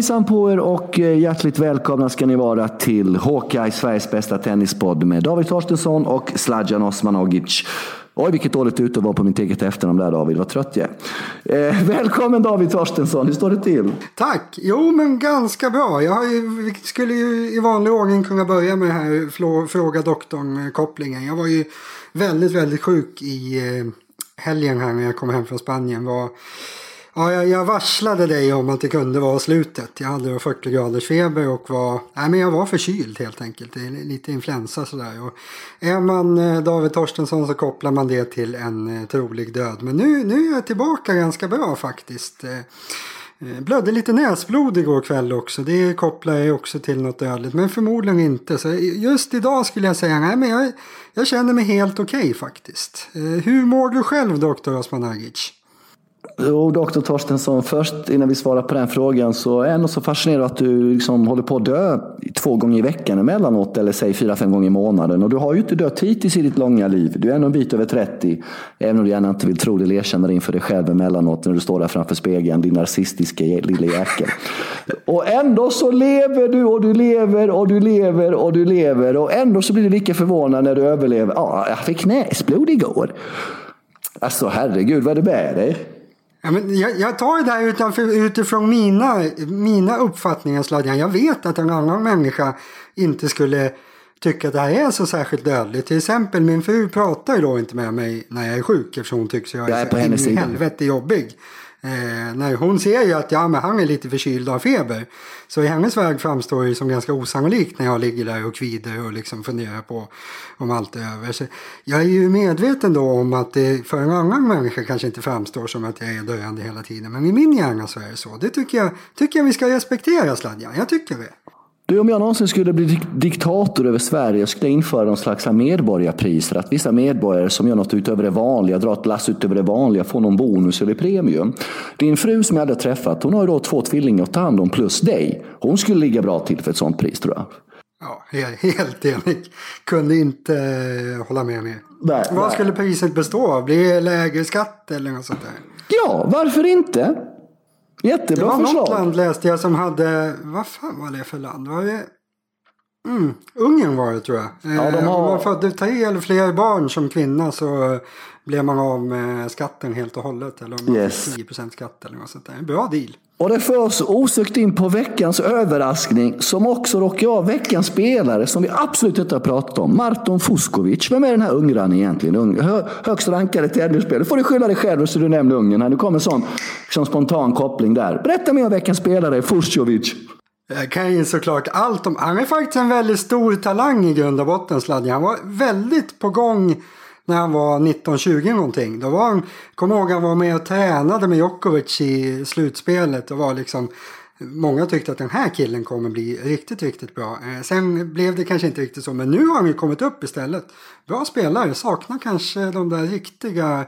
Hejsan på er och eh, hjärtligt välkomna ska ni vara till Hawkeye, Sveriges bästa tennispodd med David Torstensson och Sladjan Osmanogic. Oj, vilket dåligt ute vara på mitt eget efternamn där David, vad trött jag är. Eh, välkommen David Torstensson, hur står det till? Tack! Jo, men ganska bra. Jag ju, skulle ju i vanlig ordning kunna börja med den här Fråga doktorn-kopplingen. Jag var ju väldigt, väldigt sjuk i eh, helgen här när jag kom hem från Spanien. Var Ja, jag, jag, varslade dig om att det kunde vara slutet. Jag hade 40 graders feber och var, nej, men jag var förkyld helt enkelt. Det är lite influensa sådär. Och är man eh, David Torstensson så kopplar man det till en eh, trolig död. Men nu, nu är jag tillbaka ganska bra faktiskt. Eh, blödde lite näsblod igår kväll också. Det kopplar jag också till något dödligt. Men förmodligen inte. Så just idag skulle jag säga nej men jag, jag känner mig helt okej okay, faktiskt. Hur mår du själv doktor Osmanagic? Jo, doktor Torstensson, först innan vi svarar på den frågan så är jag ändå så fascinerad att du liksom håller på att dö två gånger i veckan emellanåt eller säg fyra, fem gånger i månaden. Och du har ju inte dött hittills i ditt långa liv. Du är ändå en bit över 30. Även om du gärna inte vill tro det eller erkänna det inför dig själv emellanåt när du står där framför spegeln, din narcissistiska lilla jäkel. Och ändå så lever du och du lever och du lever och du lever och ändå så blir du lika förvånad när du överlever. Ja, jag fick näsblod igår. Alltså herregud vad är det med dig? Ja, men jag, jag tar det här utanför, utifrån mina, mina uppfattningar Sladjan. Jag vet att en annan människa inte skulle tycka att det här är så särskilt dödligt. Till exempel min fru pratar ju då inte med mig när jag är sjuk eftersom hon tycks jag är, jag är så in i helvete jobbig. Eh, när hon ser ju att ja, men han är lite förkyld av feber. Så i hennes väg framstår det som ganska osannolikt när jag ligger där och kvider och liksom funderar på om allt är över. Så jag är ju medveten då om att det för en annan människa kanske inte framstår som att jag är döende hela tiden. Men i min hjärna så är det så. Det tycker jag, tycker jag vi ska respektera Sladjan. Jag tycker det. Du, om jag någonsin skulle bli diktator över Sverige skulle jag införa någon slags medborgarpris för att vissa medborgare som gör något utöver det vanliga, drar ett lass utöver det vanliga, får någon bonus eller premium. Din fru som jag hade träffat, hon har ju då två tvillingar att ta hand om plus dig. Hon skulle ligga bra till för ett sånt pris tror jag. Ja, helt enig. Kunde inte eh, hålla med mer. Vad skulle priset bestå av? Blir det lägre skatt eller något sånt där? Ja, varför inte? Jättebra förslag. Det var förslag. något land läste jag som hade, vad fan var det för land? Var det? Mm, Ungern var det tror jag. Ja, de eh, har... Om man födde tre eller fler barn som kvinna så blev man av med skatten helt och hållet. Eller om man yes. fick 10% skatt eller något sånt där. En bra deal. Och det för oss osökt in på veckans överraskning som också råkar vara veckans spelare som vi absolut inte har pratat om. Marton Fuskovic. Vem är den här ungraren egentligen? Hö, högst rankade tennisspelare. får du skylla dig själv så du nämner Ungern. Här. Nu kommer en sån, sån spontan koppling där. Berätta mer om veckans spelare, Fuskovic. Eh, jag kan ju såklart allt om... Han är faktiskt en väldigt stor talang i grund och botten, Sladja. Han var väldigt på gång när han var 19-20 någonting. Då var han, kom ihåg han var med och tränade med Djokovic i slutspelet och var liksom Många tyckte att den här killen kommer bli riktigt, riktigt bra. Eh, sen blev det kanske inte riktigt så, men nu har han ju kommit upp istället. Bra spelare, saknar kanske de där riktiga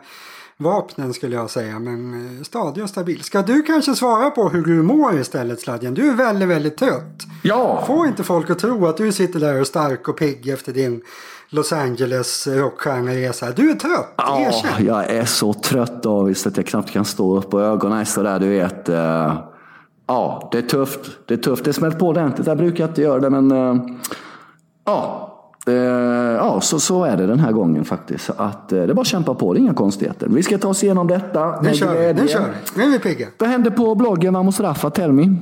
vapnen skulle jag säga, men eh, stadig och stabil. Ska du kanske svara på hur du mår istället Sladjan? Du är väldigt, väldigt trött. Ja! Få inte folk att tro att du sitter där och är stark och pigg efter din Los Angeles rockstjärneresa. Du är trött, Ja, erkänn. jag är så trött David att jag knappt kan stå upp och ögonen är sådär du vet. Uh, ja, det är tufft. Det är tufft. Det smält på ordentligt. Jag brukar inte göra det men uh, ja. Uh, ja, så, så är det den här gången faktiskt. Att, det är bara att kämpa på, det är inga konstigheter. Vi ska ta oss igenom detta. Nu kör vi, nu kör vi. Nu är vi pigga. Vad händer på bloggen Vamos Rafa? Tell me.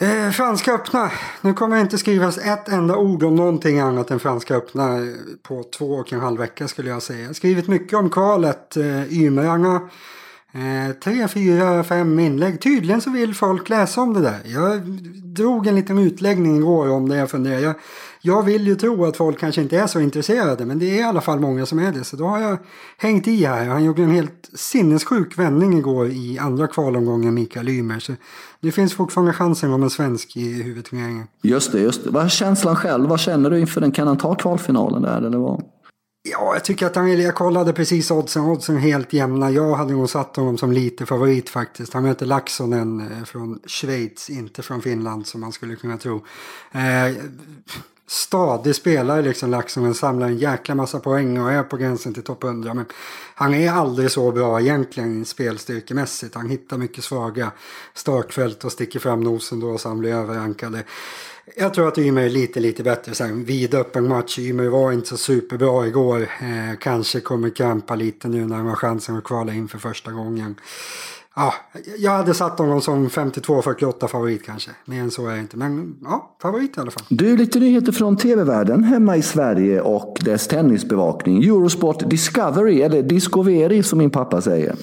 Eh, franska öppna. Nu kommer det inte skrivas ett enda ord om någonting annat än Franska öppna på två och en halv vecka skulle jag säga. Jag har skrivit mycket om kvalet, eh, Ymrarna. Eh, tre, fyra, fem inlägg. Tydligen så vill folk läsa om det där. Jag drog en liten utläggning igår om det jag funderar. Jag, jag vill ju tro att folk kanske inte är så intresserade men det är i alla fall många som är det. Så då har jag hängt i här. Han gjorde en helt sinnessjuk vändning igår i andra kvalomgången Mikael Ymer. Så det finns fortfarande chansen om en svensk i huvudturneringen. Just det, just det. Vad är känslan själv? Vad känner du inför den? Kan han ta kvalfinalen där eller vad? Ja, jag tycker att han, jag kollade precis oddsen, oddsen helt jämna. Jag hade nog satt honom som lite favorit faktiskt. Han möter Laxonen eh, från Schweiz, inte från Finland som man skulle kunna tro. Eh, stadig spelare liksom Laxonen samlar en jäkla massa poäng och är på gränsen till topp 100. Men han är aldrig så bra egentligen spelstyrkemässigt. Han hittar mycket svaga startfält och sticker fram nosen då så han blir överrankade. Jag tror att Ymer är lite, lite bättre. Sen vidöppen match. Ymer var inte så superbra igår. Eh, kanske kommer krampa lite nu när han har chansen att kvala in för första gången. Ja, jag hade satt honom som 52-48 favorit kanske. Mer än så är det inte. Men ja, favorit i alla fall. Du, lite nyheter från tv-världen hemma i Sverige och dess tennisbevakning. Eurosport Discovery, eller Discovery som min pappa säger.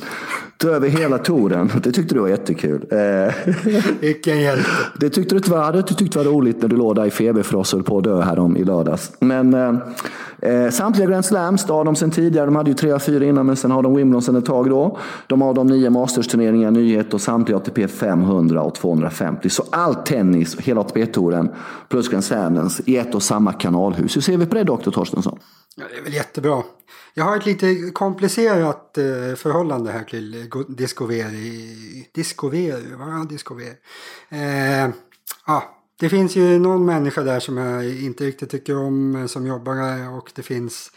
Ta över hela touren. Det tyckte du var jättekul. Eh, Vilken hjälte. Det tyckte du inte var, du tyckt var roligt när du låg där i feberfrost och höll på att dö här om i lördags. Men eh, eh, samtliga Grand Slams, det har de sen tidigare. De hade ju tre, fyra innan, men sen har de Wimbledon sen ett tag då. De har de nio Masters-turneringar, nyhet och samtliga ATP 500 och 250. Så all tennis, hela ATP-touren plus Grand Slams i ett och samma kanalhus. Hur ser vi på det, Dr. Torstensson? Ja, det är väl jättebra. Jag har ett lite komplicerat eh, förhållande här till Discovery. Discovery, vad Discovery? Eh, ah, det finns ju någon människa där som jag inte riktigt tycker om eh, som jobbar där och det finns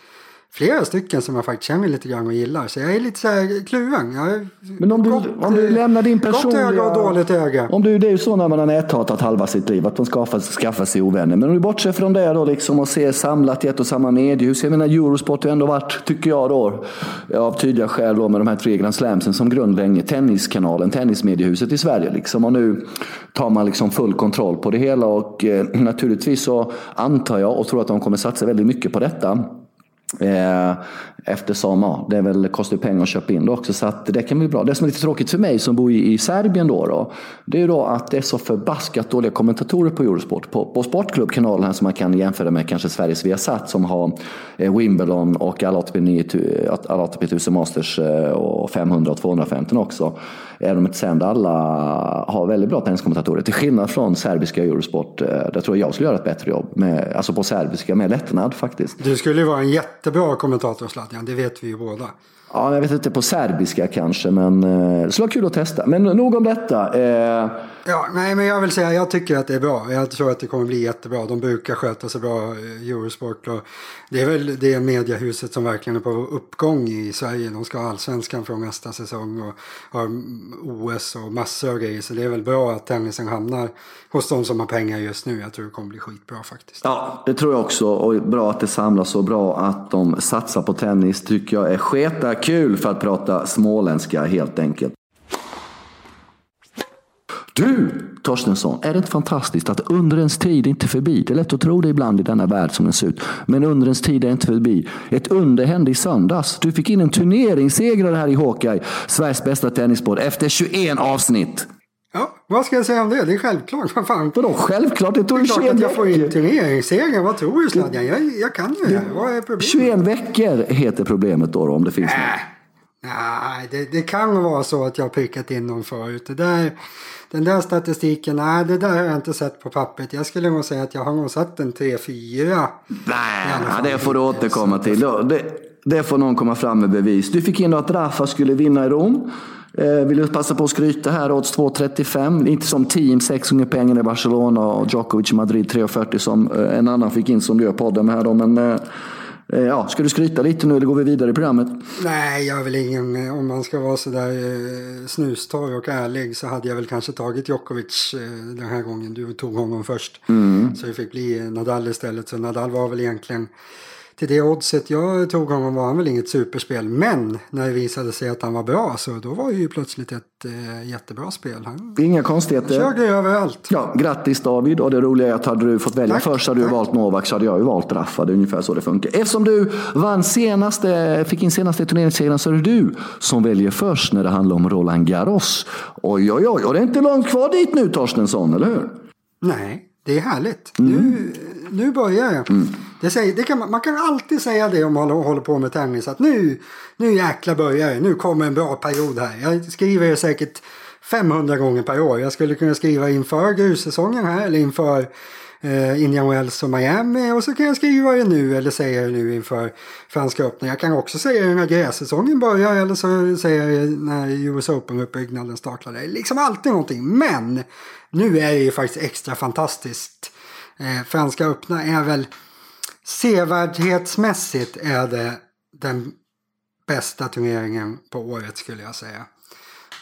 flera stycken som jag faktiskt känner lite grann och gillar. Så jag är lite så här kluven. Jag Men om du, gott, om du lämnar din personliga... Gott öga och dåligt öga. Om du, det är ju så när man har näthatat halva sitt liv, att man skaffar, skaffar sig ovänner. Men om du bortser från det då liksom och ser samlat i ett och samma mediehus. Jag menar Eurosport har ändå varit, tycker jag då, av tydliga skäl då med de här tre Grand Slamsen som grund länge. Tenniskanalen, tennismediehuset i Sverige liksom. Och nu tar man liksom full kontroll på det hela och eh, naturligtvis så antar jag och tror att de kommer satsa väldigt mycket på detta. Eh, eftersom ja, det väl kostar pengar att köpa in det också. Så att det kan bli bra. Det som är lite tråkigt för mig som bor i, Serbien då, då. Det är ju då att det är så förbaskat dåliga kommentatorer på Eurosport. På, på Sportklubbkanalen som man kan jämföra med kanske Sveriges Viasat som har eh, Wimbledon och alla ATP, 1000 Masters eh, och 500 och 250 också. Är de inte sämre. Alla har väldigt bra tenniskommentatorer. Till skillnad från serbiska Eurosport. Eh, där tror jag jag skulle göra ett bättre jobb. Med, alltså på serbiska med lättnad faktiskt. Du skulle ju vara en jättebra kommentator Zlatan, det vet vi ju båda. Ja, jag vet inte på serbiska kanske, men eh, det skulle vara kul att testa. Men nog om detta. Eh... Ja, nej, men jag vill säga, jag tycker att det är bra. Jag tror att det kommer bli jättebra. De brukar sköta sig bra, eh, Eurosport. Och det är väl det mediahuset som verkligen är på uppgång i Sverige. De ska ha allsvenskan från nästa säsong och har OS och massor av grejer. Så det är väl bra att tennisen hamnar hos de som har pengar just nu. Jag tror det kommer bli skitbra faktiskt. Ja, det tror jag också. Och bra att det samlas och bra att de satsar på tennis tycker jag är sketa kul för att prata småländska helt enkelt. Du, Torstensson, är det inte fantastiskt att undrens tid är inte förbi? Det är lätt att tro det ibland i denna värld som den ser ut. Men undrens tid är inte förbi. Ett under hände i söndags. Du fick in en turneringssegrare här i Hawkeye, Sveriges bästa tennispodd, efter 21 avsnitt. Ja, vad ska jag säga om det? Det är självklart. Vad fan? Vadå självklart? Det tog 21 veckor. att jag får in turneringsseger. Vad tror du Sladjan? Jag, jag kan ju det här. Vad är problemet? 21 veckor heter problemet då, om det finns äh. något. Nej, det, det kan vara så att jag har prickat in dem förut. Det där, den där statistiken, nej det där har jag inte sett på pappret. Jag skulle nog säga att jag har nog sett en 3-4. Nej, det får du återkomma till. Det, det får någon komma fram med bevis. Du fick in att Rafa skulle vinna i Rom. Eh, vill du passa på att skryta här, odds 2,35. Inte som team, 6 gånger pengarna i Barcelona och Djokovic i Madrid 3,40 som eh, en annan fick in som du gör podden med här då. Men, eh, Ja, ska du skryta lite nu eller går vi vidare i programmet? Nej, jag är väl ingen, om man ska vara sådär snustorr och ärlig så hade jag väl kanske tagit Djokovic den här gången. Du tog honom först. Mm. Så det fick bli Nadal istället. Så Nadal var väl egentligen till det oddset jag tog honom var han väl inget superspel. Men när det visade sig att han var bra så då var det ju plötsligt ett eh, jättebra spel. Han Inga konstigheter. körde överallt. Ja, grattis David. Och det roliga är att hade du fått välja Tack, först hade du tack. valt Novak så hade jag ju valt Rafa. Det är ungefär så det funkar. Eftersom du vann senaste, fick in senaste turneringssegern så är det du som väljer först när det handlar om Roland Garros. Oj, oj, oj. Och det är inte långt kvar dit nu Torstensson, eller hur? Nej, det är härligt. Nu, nu börjar jag. Det säger, det kan, man man kan alltid säga det om man håller på med tennis. Att nu, nu jäkla börjar det. Nu kommer en bra period här. Jag skriver det säkert 500 gånger per år. Jag skulle kunna skriva inför grussäsongen här. Eller inför eh, Indian Wells och Miami. Och så kan jag skriva det nu. Eller säga det nu inför Franska öppna. Jag kan också säga det när grässäsongen börjar. Eller så säger jag det när US Open-uppbyggnaden startar. Det är liksom alltid någonting. Men nu är det ju faktiskt extra fantastiskt Eh, Franska öppna är väl sevärdhetsmässigt är det den bästa turneringen på året skulle jag säga.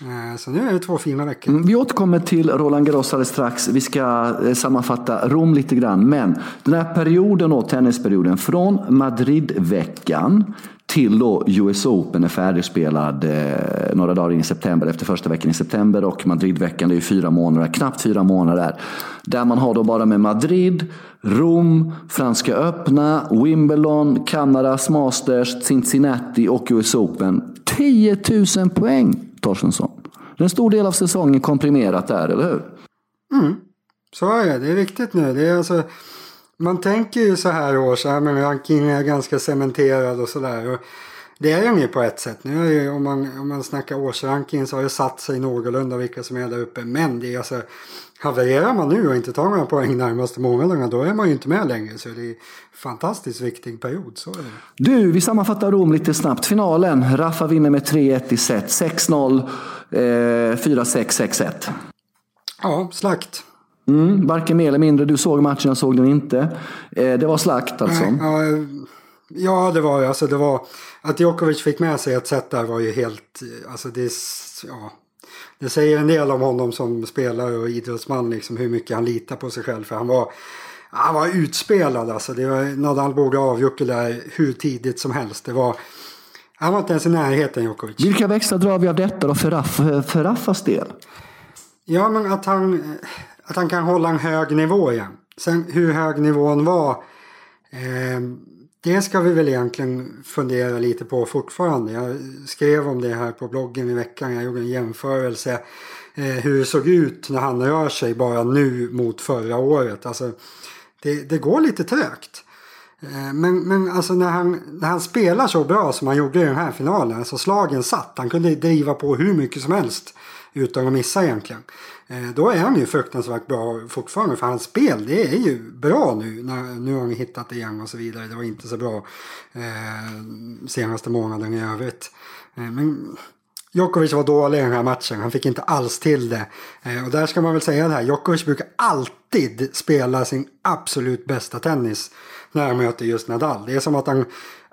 Eh, så nu är det två fina veckor. Mm, Vi återkommer till Roland Garros alldeles strax. Vi ska eh, sammanfatta Rom lite grann. Men den här perioden, då, tennisperioden, från Madridveckan till då US Open är färdigspelad eh, några dagar in i september, efter första veckan i september. Och Madridveckan, det är ju fyra månader, knappt fyra månader. Där man har då bara med Madrid, Rom, Franska öppna, Wimbledon, Kanadas Masters, Cincinnati och US Open. 10 000 poäng, Torstensson. Det är en stor del av säsongen komprimerat där, eller hur? Mm, Så är det, det är viktigt nu. Det är alltså, man tänker ju så här år, så här, men rankingen är ganska cementerad och sådär. Det är den ju på ett sätt. Nu ju- om, man, om man snackar årsrankingen så har det satt sig någorlunda vilka som är där uppe. Men det är alltså, havererar man nu och inte tar några poäng närmaste månaderna då är man ju inte med längre. Så det är en fantastiskt viktig period, så är det. Du, vi sammanfattar Rom lite snabbt. Finalen. Rafa vinner med 3-1 i set. 6-0, eh, 4-6, 6-1. Ja, slakt. Mm, varken mer eller mindre. Du såg matchen, jag såg den inte. Eh, det var slakt alltså. Ja, eh, ja, det var. Alltså, det var, att Djokovic fick med sig ett set där var ju helt... Alltså det, ja, det säger en del om honom som spelare och idrottsman. Liksom, hur mycket han litar på sig själv. För han var, han var utspelad. Alltså, det var, Nadal borde ha avgjort det där hur tidigt som helst. Det var, han var inte ens i närheten Djokovic. Vilka växlar drar vi av detta då för, Raff, för Raffas del? Ja, men att han, att han kan hålla en hög nivå igen. Sen hur hög nivån var, eh, det ska vi väl egentligen fundera lite på fortfarande. Jag skrev om det här på bloggen i veckan. Jag gjorde en jämförelse eh, hur det såg ut när han rör sig bara nu mot förra året. Alltså, det, det går lite trögt. Eh, Men, men alltså när han, när han spelar så bra som han gjorde i den här finalen, alltså slagen satt, han kunde driva på hur mycket som helst utan att missa egentligen. Eh, då är han ju fruktansvärt bra fortfarande för hans spel det är ju bra nu. Nu har han hittat det igen och så vidare. Det var inte så bra eh, senaste månaden i övrigt. Eh, men Djokovic var dålig i den här matchen. Han fick inte alls till det. Eh, och där ska man väl säga det här. Djokovic brukar alltid spela sin absolut bästa tennis när han möter just Nadal. Det är som att han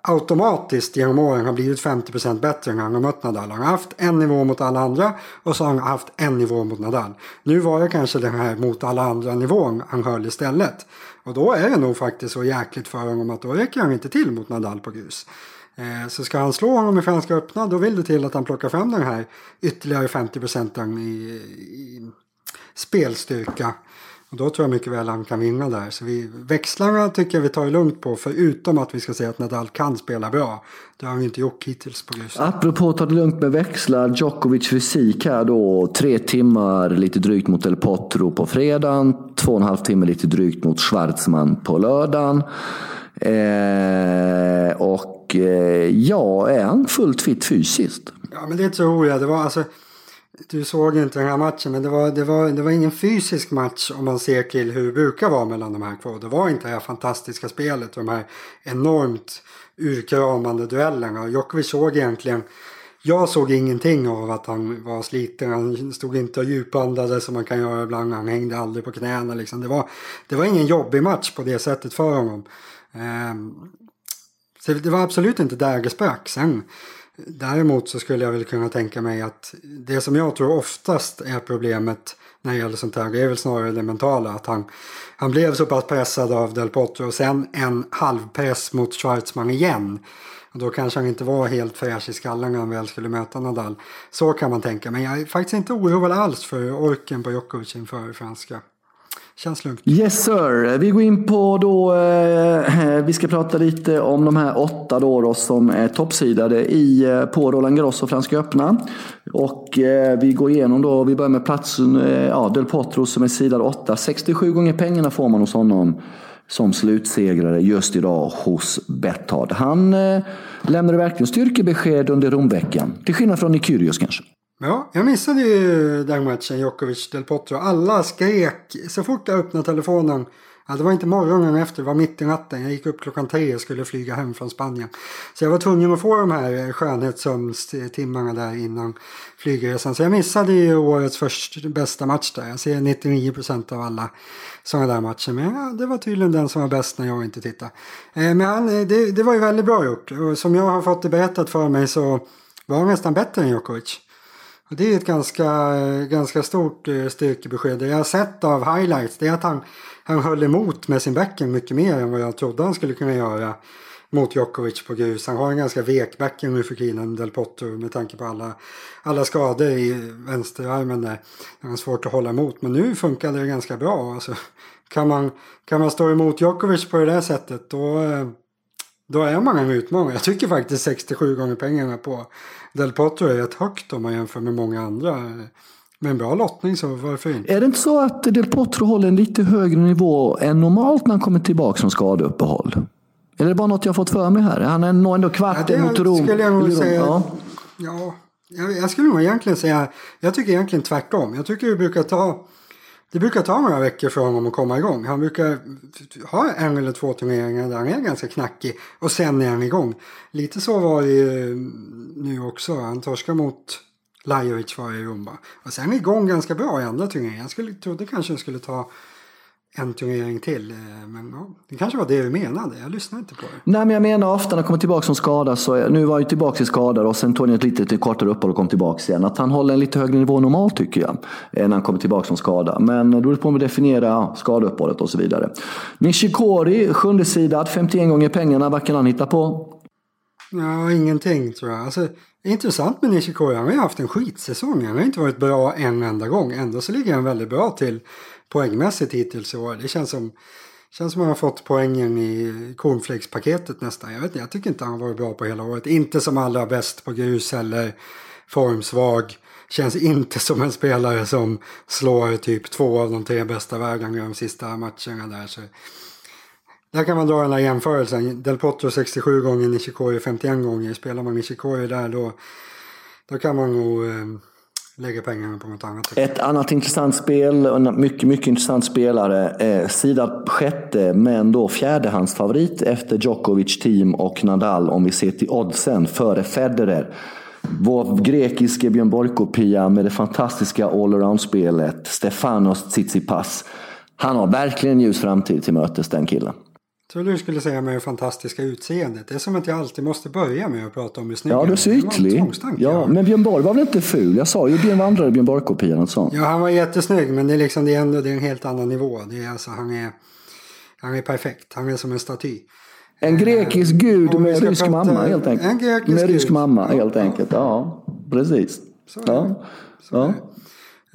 automatiskt genom åren har blivit 50% bättre när han har mött Nadal. Han har haft en nivå mot alla andra och så har han haft en nivå mot Nadal. Nu var det kanske den här mot alla andra nivån han höll istället. Och då är det nog faktiskt så jäkligt för honom att då räcker han inte till mot Nadal på grus. Eh, så ska han slå honom i Franska öppna då vill det till att han plockar fram den här ytterligare 50 procenten i, i spelstyrka. Och då tror jag mycket väl han kan vinna där. Så vi, växlarna tycker jag vi tar det lugnt på. Förutom att vi ska säga att Nadal kan spela bra. Det har han ju inte gjort hittills på grus. Apropå ta det lugnt med växlar, Djokovic fysik här då. Tre timmar lite drygt mot El Potro på fredagen. Två och en halv timme lite drygt mot Schwarzman på lördagen. Eh, och eh, ja, är han fullt fit fysiskt? Ja men det tror jag. Det var alltså, du såg inte den här matchen men det var, det, var, det var ingen fysisk match om man ser till hur det brukar vara mellan de här två. Det var inte det här fantastiska spelet och de här enormt urkramande duellerna. Djokovic såg egentligen jag såg ingenting av att han var sliten. Han stod inte och djupandades som man kan göra ibland. Han hängde aldrig på knäna. Liksom. Det, var, det var ingen jobbig match på det sättet för honom. Ehm, så det var absolut inte där det sprack. Sen, däremot så skulle jag väl kunna tänka mig att det som jag tror oftast är problemet när det gäller sånt här, det är väl snarare det mentala. Att han, han blev så pass pressad av Del Potro och sen en halvpress mot Schwarzman igen. Och då kanske han inte var helt fräsch i skallen när han väl skulle möta Nadal. Så kan man tänka. Men jag är faktiskt inte oroad alls för orken på Djokovic inför franska. Känns lugnt. Yes sir. Vi går in på då, eh, vi ska prata lite om de här åtta då, då som är toppsidade i, eh, på Roland Garros och Franska öppna. Och eh, vi går igenom då, vi börjar med platsen, eh, ja, Del Potro som är sidad åtta. 67 gånger pengarna får man hos honom som slutsegrare just idag hos Betthard. Han eh, lämnade verkligen styrkebesked under Romveckan. Till skillnad från Nikyrius kanske. Ja, jag missade ju den matchen, Djokovic Del Potro. Alla skrek så fort jag öppnade telefonen Ja, det var inte morgonen efter, det var mitt i natten. Jag gick upp klockan tre och skulle flyga hem från Spanien. Så jag var tvungen att få de här skönhetssömnstimmarna där innan flygresan. Så jag missade ju årets först, bästa match där. Jag ser 99 procent av alla sådana där matcher. Men ja, det var tydligen den som var bäst när jag inte tittade. Eh, men han, eh, det, det var ju väldigt bra gjort. Och som jag har fått det berättat för mig så var han nästan bättre än Djokovic. Och det är ett ganska, eh, ganska stort eh, styrkebesked. Det jag har sett av highlights det är att han, han höll emot med sin backhand mycket mer än vad jag trodde han skulle kunna göra mot Djokovic på grus. Han har en ganska vek backhand nu för tiden, Del Potro, med tanke på alla, alla skador i vänsterarmen där. Det var svårt att hålla emot, men nu funkade det ganska bra. Alltså, kan, man, kan man stå emot Djokovic på det där sättet då, eh, då är man en utmanare. Jag tycker faktiskt 67 gånger pengarna på Del Potro är rätt högt om man jämför med många andra. Med en bra lottning så varför inte? Är det inte så att Del Potro håller en lite högre nivå än normalt när han kommer tillbaka från skadeuppehåll? Eller är det bara något jag fått för mig här? Han är nog ändå kvart ja, mot Rom. Skulle jag nog säga. Ja. ja, jag skulle nog egentligen säga. Jag tycker egentligen tvärtom. Jag tycker det brukar ta det brukar ta några veckor för honom att komma igång. Han brukar ha en eller två turneringar där han är ganska knackig och sen är han igång. Lite så var det ju nu också. Han torskade mot Lajovic var i Rumba. Och sen igång ganska bra i andra turneringar. Jag skulle, trodde kanske det skulle ta en turnering till. Eh, men ja, det kanske var det du menade. Jag lyssnade inte på det. Nej, men jag menar ofta när han kommer tillbaka som skada. Så, nu var han ju tillbaka i skada och sen tog han ett litet kortare uppehåll och kom tillbaka igen. Att han håller en lite högre nivå normalt tycker jag. När han kommer tillbaka som skada. Men är det på att definiera skadeuppehållet och så vidare. Nishikori, sjunde sidad, 51 gånger pengarna. Vad kan han hitta på? Ja, ingenting tror jag. Alltså, intressant med Nishikori. Han har ju haft en skitsäsong. Han har inte varit bra en enda gång. Ändå så ligger han väldigt bra till poängmässigt hittills i år. Det känns som, känns som att han har fått poängen i cornflakespaketet nästan. Jag vet inte, jag tycker inte han har varit bra på hela året. Inte som allra bäst på grus eller formsvag. Känns inte som en spelare som slår typ två av de tre bästa vägarna i de sista matcherna där. Så där kan man dra den här jämförelsen. Del Potro 67 gånger, Nishikori 51 gånger. Spelar man Nishikori där då, då kan man nog eh, lägga pengarna på något annat. Ett annat intressant spel, en mycket, mycket intressant spelare. Eh, Sida sjätte, men då fjärdehandsfavorit efter Djokovic, Team och Nadal om vi ser till oddsen före Federer. Vår grekiske Björn Borg-kopia med det fantastiska allround-spelet Stefanos Tsitsipas. Han har verkligen ljus framtid till mötes, den killen du skulle säga med det fantastiska utseendet. Det är som att jag alltid måste börja med att prata om hur snygg Ja, du är så ytlig. Ja, men Björn Borg var väl inte ful? Jag sa ju Björn Vandrare, Björn Borg-kopian och sånt. Ja, han var jättesnygg, men det är liksom det är ändå det är en helt annan nivå. Det är alltså, han är, han är perfekt. Han är som en staty. En grekisk eh, gud med rysk mamma helt enkelt. En grekisk med rysk mamma helt enkelt. Ja, precis. Så det. Så ja.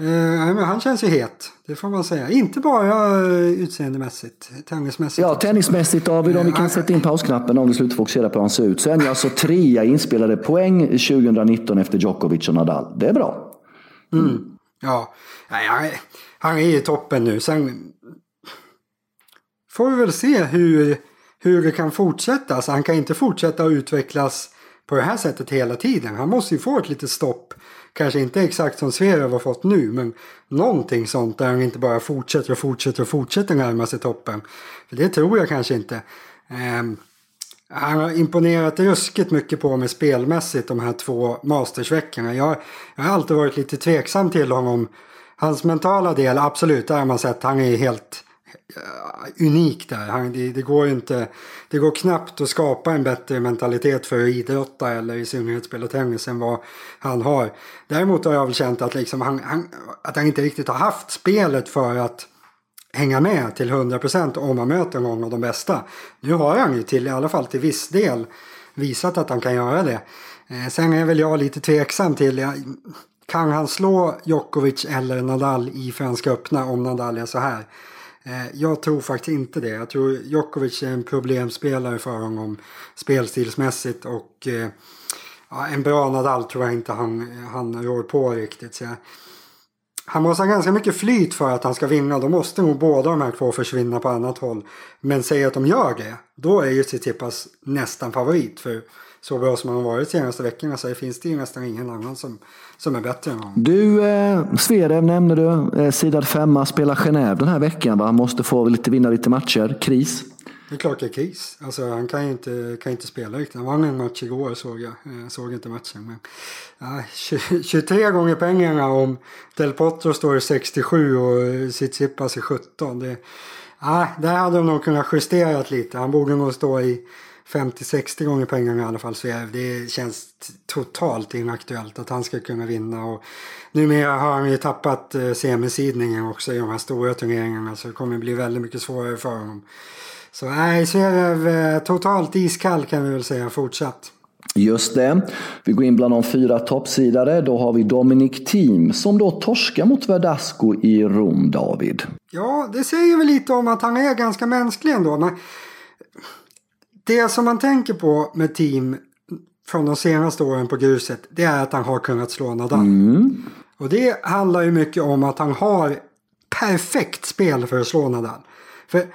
Eh, han känns ju het, det får man säga. Inte bara uh, utseendemässigt, tennismässigt. Ja, tennismässigt David, om vi kan sätta in pausknappen om du slutar fokusera på hur han ser ut. Så är alltså trea inspelade poäng 2019 efter Djokovic och Nadal. Det är bra. Mm. Mm. Ja, han, är i toppen nu. Sen får vi väl se hur, hur det kan fortsätta. Alltså, han kan inte fortsätta att utvecklas på det här sättet hela tiden. Han måste ju få ett litet stopp Kanske inte exakt som Zverev har fått nu men någonting sånt där han inte bara fortsätter och fortsätter och fortsätter närma sig toppen. För det tror jag kanske inte. Eh, han har imponerat ruskigt mycket på mig spelmässigt de här två mastersveckorna. Jag, jag har alltid varit lite tveksam till honom. Hans mentala del, absolut, där har man sett. Han är helt Eh, Eh, unik där. Han, det, det, går inte, det går knappt att skapa en bättre mentalitet för att idrotta eller i synnerhet spela tennis än vad han har. Däremot har jag väl känt att, liksom han, han, att han inte riktigt har haft spelet för att hänga med till 100% om man möter någon av de bästa. Nu har han ju till, i alla fall till viss del visat att han kan göra det. Eh, sen är väl jag lite tveksam till, jag, kan han slå Djokovic eller Nadal i Franska öppna om Nadal är så här? Eh, jag tror faktiskt inte det. Jag tror Djokovic är en problemspelare för honom spelstilsmässigt och eh, ja, en bra Nadal tror jag inte han, han rår på riktigt. Så jag, han måste ha ganska mycket flyt för att han ska vinna. Då måste nog båda de här två försvinna på annat håll. Men säg att de gör det. Då är ju Tsitsipas nästan favorit. För så bra som han har varit de senaste veckorna så finns det ju nästan ingen annan som, som är bättre än honom. Du, eh, Zverev nämnde du. Eh, sidad femma, spelar Genève den här veckan va? Måste få lite, vinna lite matcher. Kris? Det är klart det är kris. Alltså, han kan ju inte, kan inte spela riktigt. Han vann en match igår såg jag. Jag eh, såg inte matchen. Men, ja, 23 gånger pengarna om Del Potro står i 67 och Tsitsipas i 17. Det, ja, där hade de nog kunnat justera lite. Han borde nog stå i 50-60 gånger pengarna i alla fall. Så det känns totalt inaktuellt att han ska kunna vinna. Och numera har han ju tappat eh, semisidningen också i de här stora turneringarna. Så det kommer bli väldigt mycket svårare för honom. Så nej, Zverev eh, totalt iskall kan vi väl säga fortsatt. Just det. Vi går in bland de fyra toppsidare. Då har vi Dominic Thiem som då torskar mot Verdasco i Rom, David. Ja, det säger väl lite om att han är ganska mänsklig ändå. Men det som man tänker på med Thiem från de senaste åren på gruset, det är att han har kunnat slå Nadal. Mm. Och det handlar ju mycket om att han har perfekt spel för att slå Nadal. För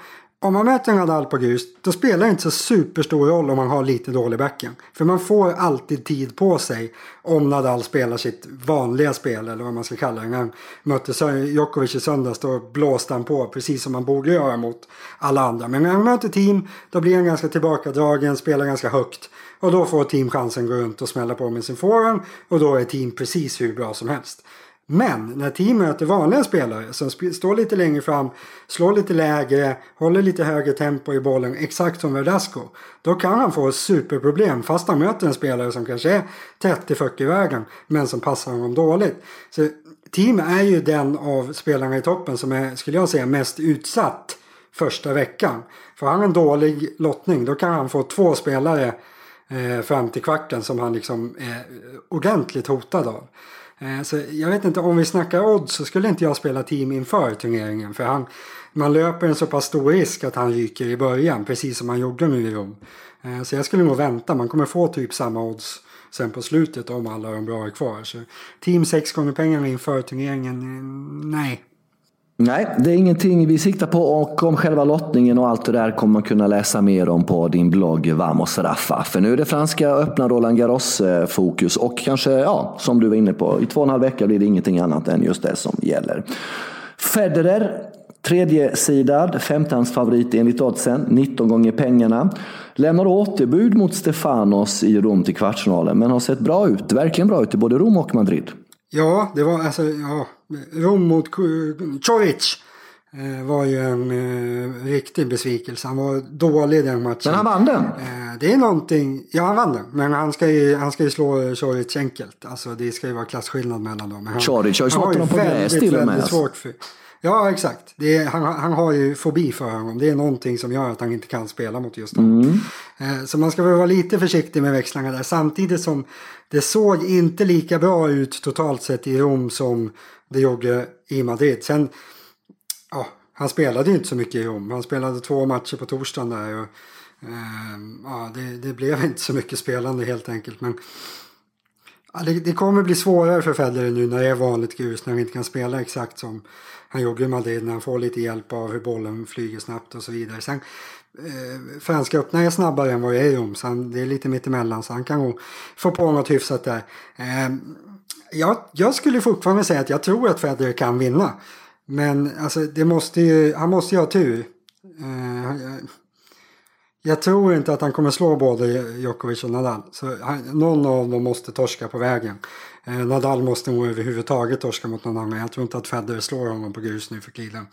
man möter Nadal på grus, då spelar det inte så superstor roll om man har lite dålig backen. För man får alltid tid på sig om Nadal spelar sitt vanliga spel, eller vad man ska kalla det. När han mötte Djokovic i söndags, då blåste han på precis som man borde göra mot alla andra. Men när han möter team, då blir han ganska tillbakadragen, spelar ganska högt. Och då får team chansen gå runt och smälla på med sin forehand. Och då är team precis hur bra som helst. Men när team möter vanliga spelare som står lite längre fram, slår lite lägre, håller lite högre tempo i bollen, exakt som Verdasco. Då kan han få superproblem fast han möter en spelare som kanske är 30-40 i vägen men som passar honom dåligt. Så team är ju den av spelarna i toppen som är, skulle jag säga, mest utsatt första veckan. Får han en dålig lottning då kan han få två spelare eh, fram till kvarten som han liksom är ordentligt hotad av. Eh, så jag vet inte, om vi snackar odds så skulle inte jag spela team inför turneringen. För han, man löper en så pass stor risk att han ryker i början, precis som han gjorde nu i Rom. Eh, så jag skulle nog vänta, man kommer få typ samma odds sen på slutet om alla de bra är kvar. Så team sex gånger pengarna inför turneringen, eh, nej. Nej, det är ingenting vi siktar på och om själva lottningen och allt det där kommer man kunna läsa mer om på din blogg Vamos Rafa. För nu är det franska öppna Roland Garros-fokus eh, och kanske, ja, som du var inne på, i två och en halv vecka blir det ingenting annat än just det som gäller. Federer, tredje sidad, femtehandsfavorit enligt oddsen, 19 gånger pengarna. Lämnar återbud mot Stefanos i Rom till kvartsfinalen, men har sett bra ut, verkligen bra ut i både Rom och Madrid. Ja, det var alltså, ja, Rom mot Coric eh, var ju en eh, riktig besvikelse. Han var dålig den matchen. Men han vann den? Eh, det är någonting, ja han vann den. Men han ska ju, han ska ju slå Coric enkelt. Alltså det ska ju vara klasskillnad mellan dem. Coric har ju slått honom på gräs till och med. Svårt för, Ja, exakt. Det är, han, han har ju fobi för honom. Det är någonting som gör att han inte kan spela mot just honom. Mm. Eh, så man ska väl vara lite försiktig med växlarna där. Samtidigt som det såg inte lika bra ut totalt sett i Rom som det gjorde i Madrid. Sen, ja, han spelade ju inte så mycket i Rom. Han spelade två matcher på torsdagen där. Och, eh, ja, det, det, blev inte så mycket spelande helt enkelt. Men ja, det, det kommer bli svårare för Federer nu när det är vanligt grus. När han inte kan spela exakt som han gjorde i Madrid när han får lite hjälp av hur bollen flyger snabbt och så vidare. Sen, eh, franska öppna är snabbare än vad jag är i Rom, så han, det är lite mittemellan så han kan nog få på något hyfsat där. Eh, jag, jag skulle fortfarande säga att jag tror att Federer kan vinna. Men alltså, det måste ju, han måste ju ha tur. Eh, jag tror inte att han kommer slå både Djokovic och Nadal. Så han, någon av dem måste torska på vägen. Eh, Nadal måste nog överhuvudtaget torska mot någon annan. Jag tror inte att Federer slår honom på grus nu för tiden.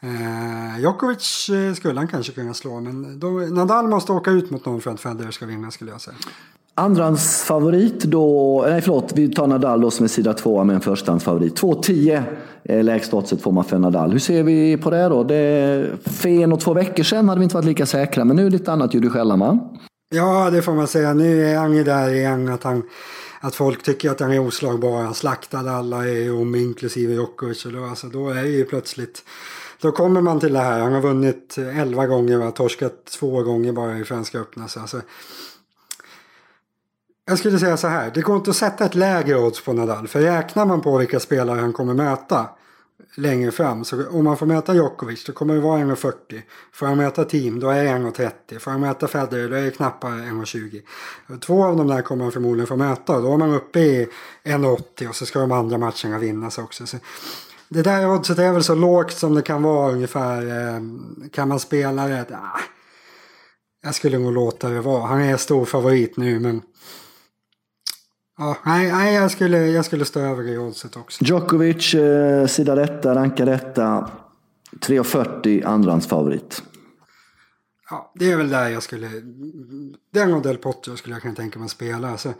Eh, Djokovic eh, skulle han kanske kunna slå men då, Nadal måste åka ut mot någon för att Federer ska vinna skulle jag säga. Andrahandsfavorit då, nej förlåt, vi tar Nadal då som är sida tvåa med en förstahandsfavorit. 2,10 är eh, lägsta oddset får man för Nadal. Hur ser vi på det då? Det, för en och två veckor sedan hade vi inte varit lika säkra, men nu är det lite annat ljud i skällan va? Ja, det får man säga. Nu är han ju där igen att, han, att folk tycker att han är oslagbar. Han slaktade alla i inklusive Djokovic. Då, alltså, då är det ju plötsligt då kommer man till det här. Han har vunnit 11 gånger och torskat två gånger bara i Franska öppna. Så alltså, jag skulle säga så här, det går inte att sätta ett lägre odds på Nadal. För räknar man på vilka spelare han kommer möta. längre fram. Så om man får möta Djokovic då kommer det vara 1,40. Får han möta team då är det 1,30. Får han möta Federer då är det knappare 1,20. Två av de där kommer han förmodligen få möta. Då är man uppe i 1,80 och så ska de andra matcherna vinnas också. Så det där oddset är väl så lågt som det kan vara ungefär. Eh, kan man spela det? Ah, jag skulle nog låta det vara. Han är stor favorit nu men Ja, nej, nej jag, skulle, jag skulle stå över i oddset också. Djokovic, eh, sida detta, ranka detta. 3,40 andrahandsfavorit. Ja, det är väl där jag skulle... Den och Del Potro skulle jag kunna tänka mig att spela. Alltså,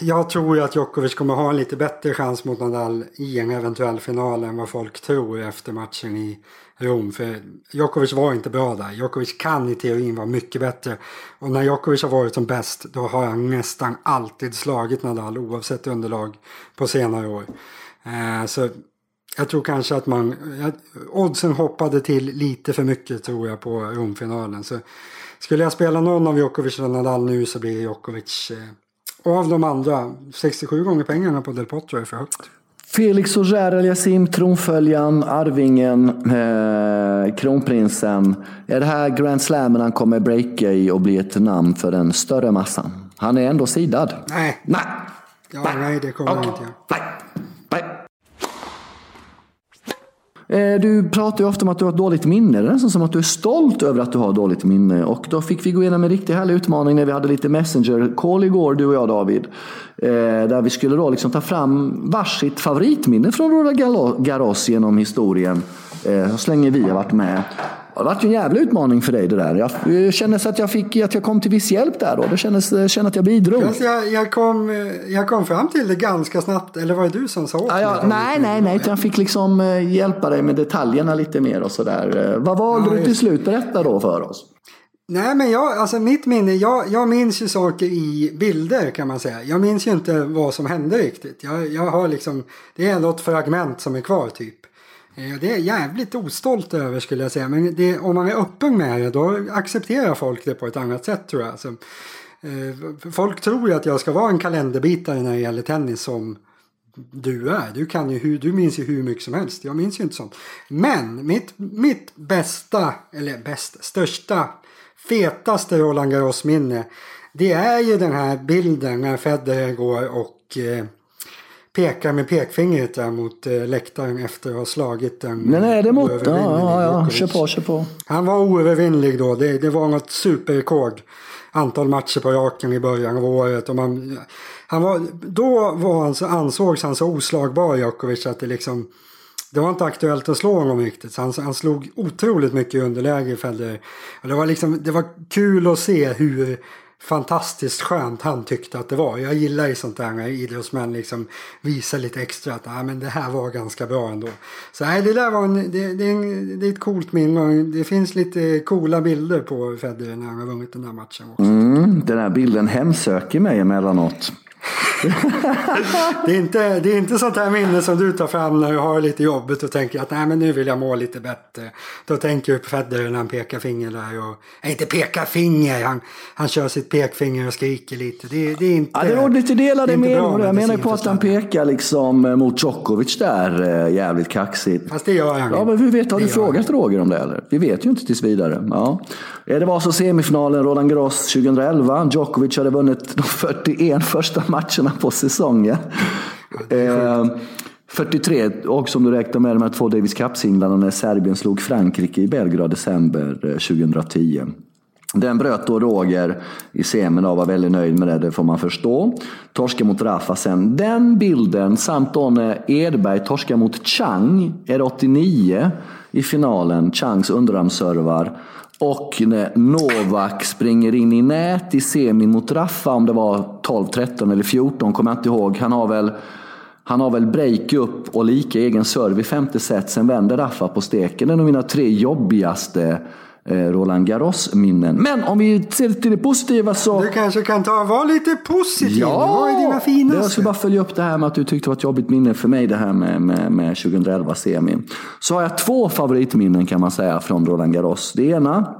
jag tror ju att Djokovic kommer ha en lite bättre chans mot Nadal i en eventuell final än vad folk tror efter matchen i Rom. För Djokovic var inte bra där. Djokovic kan i teorin vara mycket bättre. Och när Djokovic har varit som bäst då har han nästan alltid slagit Nadal oavsett underlag på senare år. Eh, så jag tror kanske att man... oddsen hoppade till lite för mycket tror jag på Romfinalen. Så skulle jag spela någon av Djokovic och Nadal nu så blir det Djokovic. Eh, och av de andra, 67 gånger pengarna på Del Potro är för högt. Felix Auger Aliasim, tronföljaren, arvingen, eh, kronprinsen. Är det här Grand Slammen han kommer breaka i och bli ett namn för den större massan? Han är ändå sidad. Nej. Nej. Ja, nej. det kommer han inte göra. Nej. Nej. Eh, Eh, du pratar ju ofta om att du har ett dåligt minne. Det är nästan som att du är stolt över att du har dåligt minne. Och då fick vi gå igenom en riktigt härlig utmaning när vi hade lite Messenger-call igår, du och jag David. Eh, där vi skulle då liksom ta fram varsitt favoritminne från Roland Garros genom historien. Eh, så länge vi har varit med. Det har varit en jävla utmaning för dig det där. Jag kände så att jag, fick, att jag kom till viss hjälp där då. Det kändes, kände att jag bidrog. Alltså jag, jag, kom, jag kom fram till det ganska snabbt. Eller var det du som sa åt ja, ja, Nej, nej, nej. Jag fick liksom eh, hjälpa dig med detaljerna lite mer och sådär. Vad valde ja, du till slut? Berätta då för oss. Nej men jag, alltså mitt minne, jag, jag minns ju saker i bilder kan man säga. Jag minns ju inte vad som hände riktigt. Jag, jag har liksom, det är något fragment som är kvar typ. Eh, det är jag jävligt ostolt över skulle jag säga. Men det, om man är öppen med det då accepterar folk det på ett annat sätt tror jag. Alltså, eh, folk tror ju att jag ska vara en kalenderbitare när det gäller tennis som du är. Du, kan ju, du minns ju hur mycket som helst. Jag minns ju inte sånt. Men mitt, mitt bästa, eller bäst, största fetaste Roland Garros-minne det är ju den här bilden när Federer går och eh, pekar med pekfingret där mot eh, läktaren efter att ha slagit den. Men är det mot? Ja, ja, ja. Kör på, kör på. Han var oövervinnlig då. Det, det var något superrekord. Antal matcher på raken i början av året. Och man, han var, då var han så, ansågs han så oslagbar Djokovic att det liksom det var inte aktuellt att slå honom riktigt. Så han, han slog otroligt mycket i underläge Federer. det, var liksom, det var kul att se hur fantastiskt skönt han tyckte att det var. Jag gillar ju sånt där när idrottsmän liksom visar lite extra att ah, men det här var ganska bra ändå. Så nej, det där var en, det, det, är en, det är ett coolt minne. Det finns lite coola bilder på Federer när han har vunnit den där matchen också. Mm, den här bilden hemsöker mig emellanåt. det, är inte, det är inte sånt här minne som du tar fram när du har lite jobbigt och tänker att nej men nu vill jag må lite bättre. Då tänker du på Federer när han pekar finger där och, nej inte pekar finger, han, han kör sitt pekfinger och skriker lite. Det, det är inte Ja det råder lite delade meningar. Jag menar på att han pekar liksom eh, mot Djokovic där eh, jävligt kaxigt. Fast det gör han Ja men hur vet, har du frågat han. Roger om det eller? Vi vet ju inte tills vidare. Ja. Eh, det var så semifinalen Roland Garros 2011. Djokovic hade vunnit de 41 första matcherna på säsongen. Eh, 43, och som du räknar med de här två Davis Cup-singlarna när Serbien slog Frankrike i Belgrad december 2010. Eh, Den bröt då Roger i semin och var väldigt nöjd med det, det får man förstå. Torska mot Rafa sen. Den bilden samt då när Edberg torskar mot Chang, är 89 i finalen. Changs underarmsservar. Och när Novak springer in i nät i semin mot Raffa, om det var 12, 13 eller 14, kommer jag inte ihåg. Han har väl, han har väl break upp och lika egen serve i femte set. Sen vänder Raffa på steken. Det är nog mina tre jobbigaste eh, Roland Garros-minnen. Men om vi ser till det positiva så... Du kanske kan ta vara lite positiv. Ja, Vad är dina finaste? Jag ska bara följa upp det här med att du tyckte det var ett jobbigt minne för mig det här med, med, med 2011 semin. Så har jag två favoritminnen kan man säga från Roland Garros. Det ena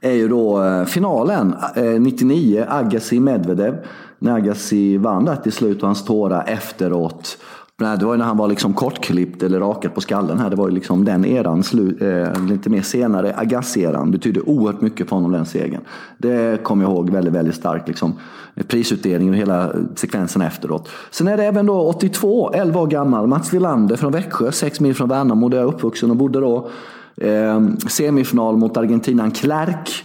är ju då eh, finalen 99, eh, Agassi Medvedev. När Agassi vann där till slut och hans tårar efteråt. Nej, det var ju när han var liksom kortklippt eller rakad på skallen här. Det var ju liksom den eran, eh, lite mer senare, Agassi-eran, betydde oerhört mycket för honom den segern. Det kommer jag ihåg väldigt, väldigt starkt. Liksom. Prisutdelningen och hela sekvensen efteråt. Sen är det även då 82, 11 år gammal, Mats Wilander från Växjö, 6 mil från Värnamo där jag är uppvuxen och bodde då. Eh, semifinal mot Argentinan Clark.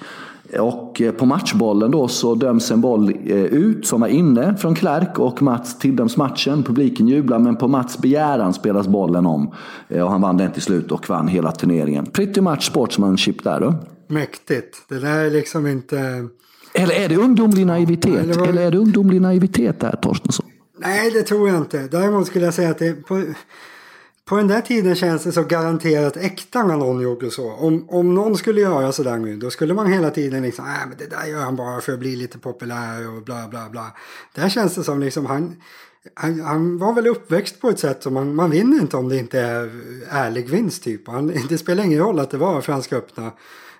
Och eh, på matchbollen då så döms en boll eh, ut som är inne från Clark och Mats tilldöms matchen. Publiken jublar men på Mats begäran spelas bollen om. Eh, och han vann den till slut och vann hela turneringen. Pretty much sportsmanship där då. Mäktigt. Det där är liksom inte... Eller är det ungdomlig naivitet? Nej, var... Eller är det ungdomlig naivitet där Torstensson? Nej, det tror jag inte. Däremot skulle jag säga att det... På på den där tiden känns det så garanterat äkta när någon gjorde så. Om, om någon skulle göra sådär nu då skulle man hela tiden liksom, nej men det där gör han bara för att bli lite populär och bla bla bla. Där känns det som liksom han, han, han var väl uppväxt på ett sätt som man, man vinner inte om det inte är ärlig vinst typ. Han, det spelar ingen roll att det var Franska öppna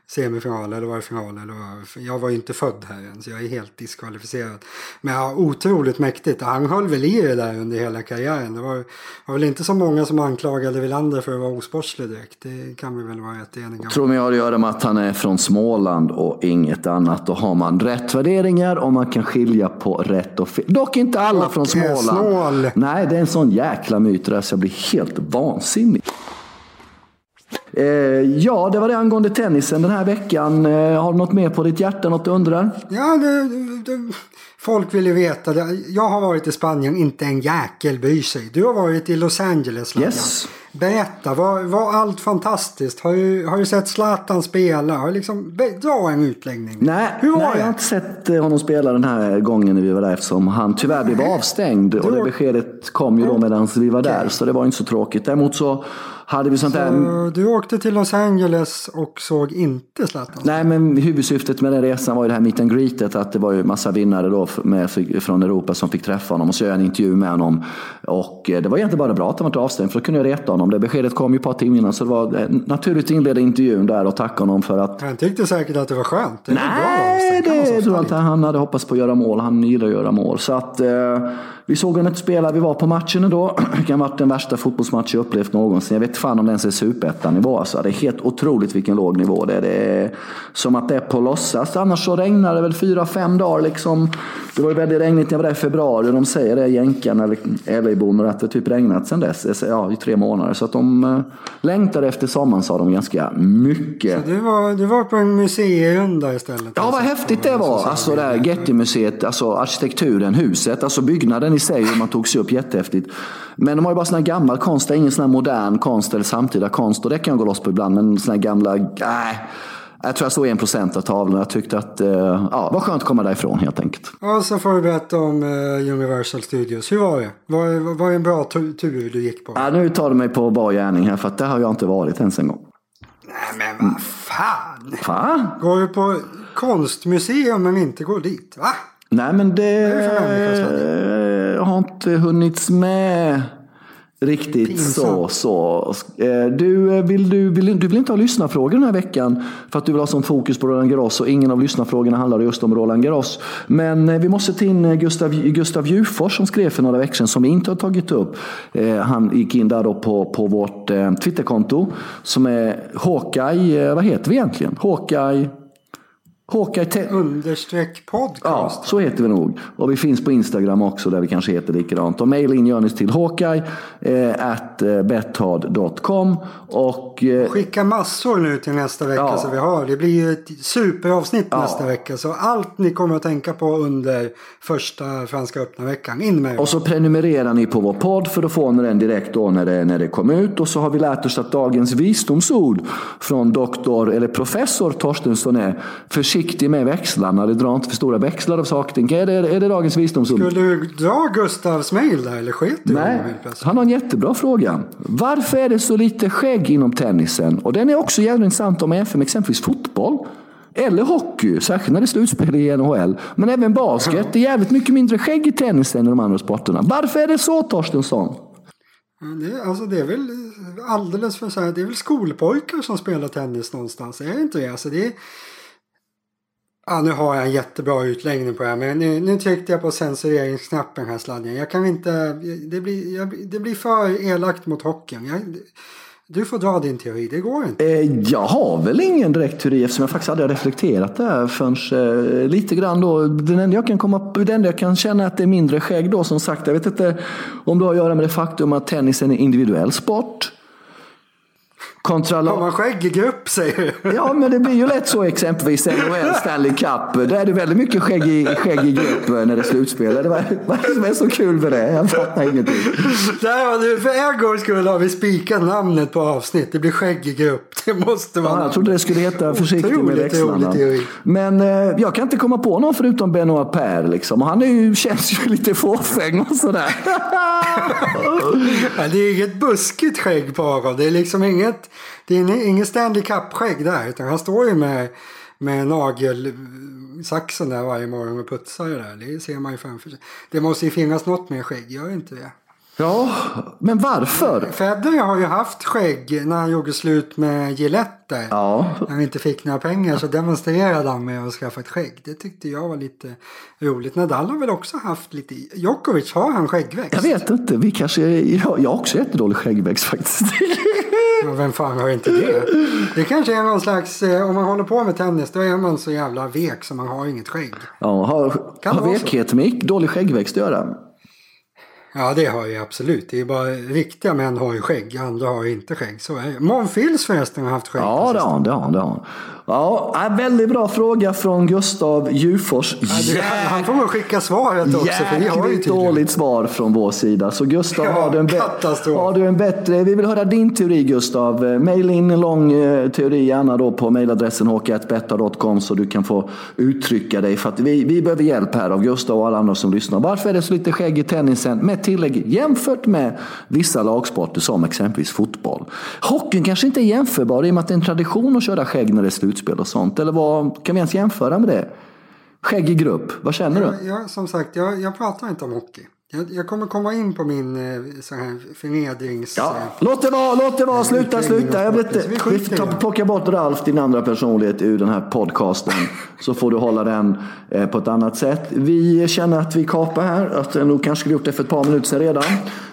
semifinal eller var det final? Eller var, jag var ju inte född här än så jag är helt diskvalificerad. Men ja, otroligt mäktigt. Han höll väl i det där under hela karriären. Det var, var väl inte så många som anklagade Wilander för att vara osportslig direkt. Det kan vi väl vara rätt eniga om. Tror mig har att göra med att han är från Småland och inget annat. Då har man rätt värderingar och man kan skilja på rätt och fel. Dock inte alla och från Småland. Snål. Nej, det är en sån jäkla myt där så jag blir helt vansinnig. Eh, ja, det var det angående tennisen den här veckan. Eh, har du något mer på ditt hjärta, något du undrar? Ja, det, det, folk vill ju veta. Jag har varit i Spanien, inte en jäkel bryr sig. Du har varit i Los Angeles, Lagan. Yes. Berätta, var, var allt fantastiskt? Har du, har du sett Zlatan spela? Har liksom, dra en utläggning. Nej, Hur var nej det? jag har inte sett eh, honom spela den här gången när vi var där eftersom han tyvärr blev avstängd. Du... Och det beskedet kom ju då medan vi var där. Så det var inte så tråkigt. Däremot så hade vi sånt så där... Du åkte till Los Angeles och såg inte Zlatan? Nej, men huvudsyftet med den resan var ju det här meet and greetet. Att det var ju massa vinnare då med, från Europa som fick träffa honom. Och så gör jag en intervju med honom. Och eh, det var egentligen bara bra att han var avstängd för då kunde jag reta honom. Det beskedet kom ju ett par timmar innan. Så det var eh, naturligt att inleda intervjun där och tacka honom för att... Han tyckte säkert att det var skönt. Det Nej, bra det tror jag inte. Han hade hoppats på att göra mål. Han gillar att göra mål. Så att... Eh, vi såg honom inte spela, vi var på matchen då. Det kan ha varit den värsta fotbollsmatch jag upplevt någonsin. Jag vet fan om det ens är superettan-nivå. Alltså. Det är helt otroligt vilken låg nivå det är. Det är som att det är på låtsas. Annars så regnar det väl fyra, fem dagar. Liksom. Det var ju väldigt regnigt när jag var där i februari. De säger det, jänkarna eller LA-bommer, att det typ regnat sedan dess. Ja, i tre månader. Så att de äh, längtade efter sommaren sa de ganska mycket. Så du var, du var på en museirunda istället? Ja, vad häftigt det var. Alltså det här Getty-museet, alltså arkitekturen, huset, alltså byggnaden i sig, hur man tog sig upp, jättehäftigt. Men de har ju bara sån här gammal konst, det är ingen sån här modern konst eller samtida konst. Och det kan jag gå loss på ibland, men sån här gamla, äh, jag tror jag såg en procent av tavlorna. Jag tyckte att eh, ja, det var skönt att komma därifrån helt enkelt. Och så får du berätta om uh, Universal Studios. Hur var det? Var, var det en bra tur du gick på? Ja, nu tar du mig på bar gärning här för att det har jag inte varit ens en gång. Nej men vad fan! Fan? Går du på konstmuseum men inte går dit? Va? Nej men det, det har inte hunnits med riktigt Pinsamt. så. så. Eh, du, eh, vill, du, vill, du vill inte ha lyssnarfrågor den här veckan för att du vill ha sånt fokus på Roland Garros och ingen av lyssnarfrågorna handlar just om Roland Garros. Men eh, vi måste ta in Gustav, Gustav Djurfors som skrev för några veckor sedan som vi inte har tagit upp. Han gick in där då på, på vårt Twitterkonto som är Hawkeye, vad heter vi egentligen? Hawkeye Hawkeye understreck podcast. Ja, så heter vi nog. Och vi finns på Instagram också där vi kanske heter likadant. Och mejla in gör ni till Hawkeye eh, at eh. Och, eh, Skicka massor nu till nästa vecka ja. så vi har. Det blir ju ett superavsnitt ja. nästa vecka. Så allt ni kommer att tänka på under första Franska öppna veckan. In med Och så prenumererar ni på vår podd för då får ni den direkt då när det, när det kommer ut. Och så har vi lärt oss att dagens visdomsord från doktor eller professor Torstensson är försiktig med växlarna. Det drar inte för stora växlar av saker. Är det, är det dagens visdomsord? Skulle du dra Gustavs mejl där eller sket du Nej, han har en jättebra fråga. Varför är det så lite skägg inom tennisen? Och den är också jävligt intressant om man jämför med exempelvis fotboll. Eller hockey, särskilt när det är slutspel i NHL. Men även basket. Det är jävligt mycket mindre skägg i tennis än i de andra sporterna. Varför är det så Torstensson? Det, alltså det är väl alldeles för så här, det är väl skolpojkar som spelar tennis någonstans, är det inte det? Alltså det är, Ja, nu har jag en jättebra utläggning på det här. Men nu, nu tryckte jag på censureringsknappen här sladden. Jag kan inte... Det blir, jag, det blir för elakt mot hockeyn. Jag, du får dra din teori, det går inte. Eh, jag har väl ingen direkt teori eftersom jag faktiskt aldrig har reflekterat här förrän eh, lite grann då. Den enda jag kan komma den enda jag kan känna att det är mindre skägg då som sagt. Jag vet inte om det har att göra med det faktum att tennis är en individuell sport. Kontra Har man skägg i grupp säger du? Ja, men det blir ju lätt så exempelvis NHL Stanley Cup. Där är det väldigt mycket skägg i, i grupp när det är slutspel. Det var, vad är det som är så kul med det? Jag fattar ingenting. Där, för en gångs skull har vi spikat namnet på avsnitt. Det blir skägg i grupp. Det måste vara. Ja, jag trodde det skulle heta försiktig med växlarna. Men eh, jag kan inte komma på någon förutom Benoit Per. Liksom. Han är ju, känns ju lite fåfäng och sådär. ja, det är inget buskigt skägg på Aron. Det är liksom inget det är ingen Stanley Cup-skägg där. Utan han står ju med, med nagelsaxen där varje morgon och putsar det där. Det ser man ju framför sig. Det måste ju finnas något mer skägg, gör inte det? Ja, men varför? Federer har ju haft skägg när han gjorde slut med Gillette. Ja. När han inte fick några pengar så demonstrerade han med att skaffa ett skägg. Det tyckte jag var lite roligt. Nadal har väl också haft lite... Djokovic, har han skäggväxt? Jag vet inte. Vi kanske... Jag, jag har också jättedålig skäggväxt faktiskt. Ja, vem fan har inte det? Det kanske är någon slags... Eh, om man håller på med tennis då är man så jävla vek så man har inget skägg. Ja, har, har vekhet med dålig skäggväxt att göra? Ja det har jag absolut. Det är bara riktiga män har ju skägg, andra har inte skägg. Så är det. Förresten har haft skägg. Ja det har han. Det har han, det har han. Ja, väldigt bra fråga från Gustav Djurfors. Ja, han får nog skicka svaret också. För vi har ju dåligt svar från vår sida. Så Gustav, ja, har, du en har du en bättre... Vi vill höra din teori Gustav. Maila in en lång eh, teori gärna då på mailadressen hk1betta.com så du kan få uttrycka dig. För att vi, vi behöver hjälp här av Gustav och alla andra som lyssnar. Varför är det så lite skägg i tennisen? Med tillägg jämfört med vissa lagsporter som exempelvis fotboll. Hockeyn kanske inte är jämförbar i och med att det är en tradition att köra skägg när det är slutspel och sånt. Eller vad, kan vi ens jämföra med det? Skäggig grupp, vad känner du? Ja, som sagt, jag, jag pratar inte om hockey. Jag, jag, kommer komma in på min eh, så här förnedrings... Ja, låt det vara, låt det vara, sluta, sluta. Jag vet inte. Vi får plocka bort Ralf, din andra personlighet, ur den här podcasten. så får du hålla den eh, på ett annat sätt. Vi känner att vi kapar här, att jag nog kanske skulle gjort det för ett par minuter sedan redan.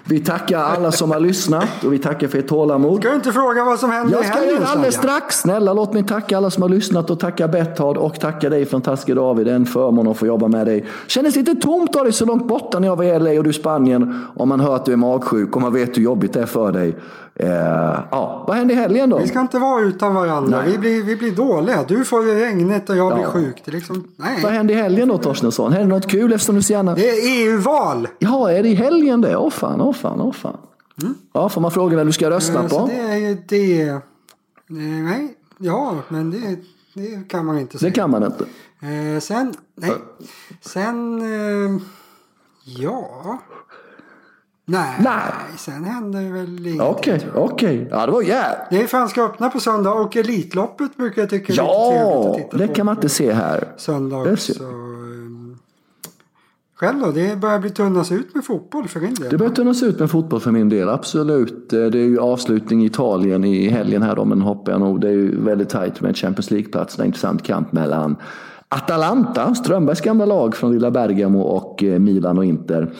Vi tackar alla som har lyssnat och vi tackar för ert tålamod. Ska du inte fråga vad som händer Jag ska göra det alldeles strax. Snälla låt mig tacka alla som har lyssnat och tacka Betthard och tacka dig fantastiska David. Det är en förmån att få jobba med dig. Kändes lite tomt av dig så långt borta när jag var i LA och du i Spanien. Om man hör att du är magsjuk och man vet hur jobbigt det är för dig. Eh, ja, vad händer i helgen då? Vi ska inte vara utan varandra. Vi blir, vi blir dåliga. Du får regnet och jag blir sjuk. Det liksom, nej. Vad händer i helgen då Torstensson? Händer något kul eftersom du så gärna... Det är EU-val! Ja, är det i helgen det? Åh fan, åh fan, åh fan. Mm. Ja, får man fråga vem du ska rösta mm, på? det är ju det. Nej, ja, men det, det kan man inte säga. Det kan man inte. Eh, sen, nej. Sen, eh, ja. Nej, Nej. sen händer det väl ingenting. Okej, okay, okej. Okay. Ja, det var jävligt. Det är Franska öppna på söndag och Elitloppet brukar jag tycka är ja, lite trevligt att titta på. Ja, det kan man inte se här. Söndag också. Um, själv då? Det börjar bli tunnas ut med fotboll för din del? Det börjar tunnas ut med fotboll för min del, absolut. Eh, det är ju avslutning i Italien i helgen här då, men hoppar jag nog. Det är ju väldigt tajt med Champions League-plats. En intressant kamp mellan Atalanta, Strömbergs gamla lag från lilla Bergamo och eh, Milan och Inter.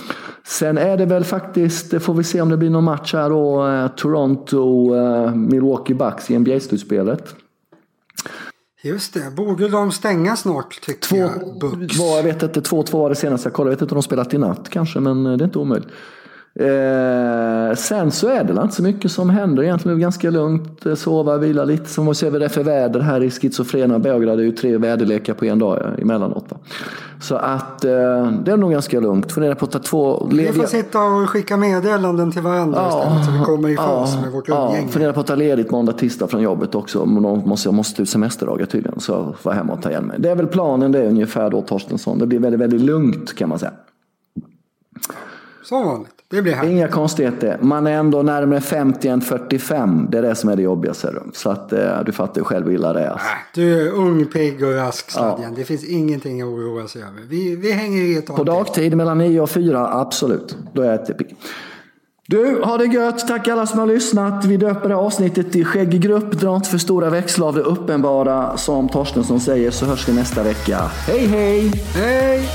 Sen är det väl faktiskt, får vi se om det blir någon match här då, eh, Toronto, eh, Milwaukee Bucks i NBA-slutspelet. Just det, borde de stänga snart tycker två, jag. Bucks. Var, jag vet inte, 2-2 var det senaste jag kollade. Jag vet inte om de spelat i natt kanske, men det är inte omöjligt. Eh, sen så är det inte så mycket som händer egentligen. Det är ganska lugnt. Eh, sova, vila lite. Så måste vi det för väder här i schizofrena Beograd. Det är ju tre väderlekar på en dag emellanåt. Va? Så att eh, det är nog ganska lugnt. Funderar på att ta två lediga... Vi får sitta och skicka meddelanden till varandra ja, istället. Så vi kommer i fas ja, med vårt umgänge. Ja, funderar på att ta ledigt måndag, tisdag från jobbet också. Då måste, jag måste ut semesterdagar tydligen. Så jag får hem och ta igen mig. Det är väl planen det är ungefär då Torstensson. Det blir väldigt, väldigt lugnt kan man säga. Som vanligt. Det blir Inga konstigheter. Man är ändå närmare 50 än 45. Det är det som är det jobbiga. Så att eh, du fattar själv hur illa det är. Alltså. Du är ung, pigg och rask ja. Det finns ingenting att oroa sig över. Vi, vi hänger i ett På dagtid mellan 9 och 4, absolut. Då är jag pigg. Du, ha det gött. Tack alla som har lyssnat. Vi döper det här avsnittet till Skägggrupp. Dra inte för stora växlar av det uppenbara. Som Torstensson säger så hörs vi nästa vecka. Hej hej! Hej!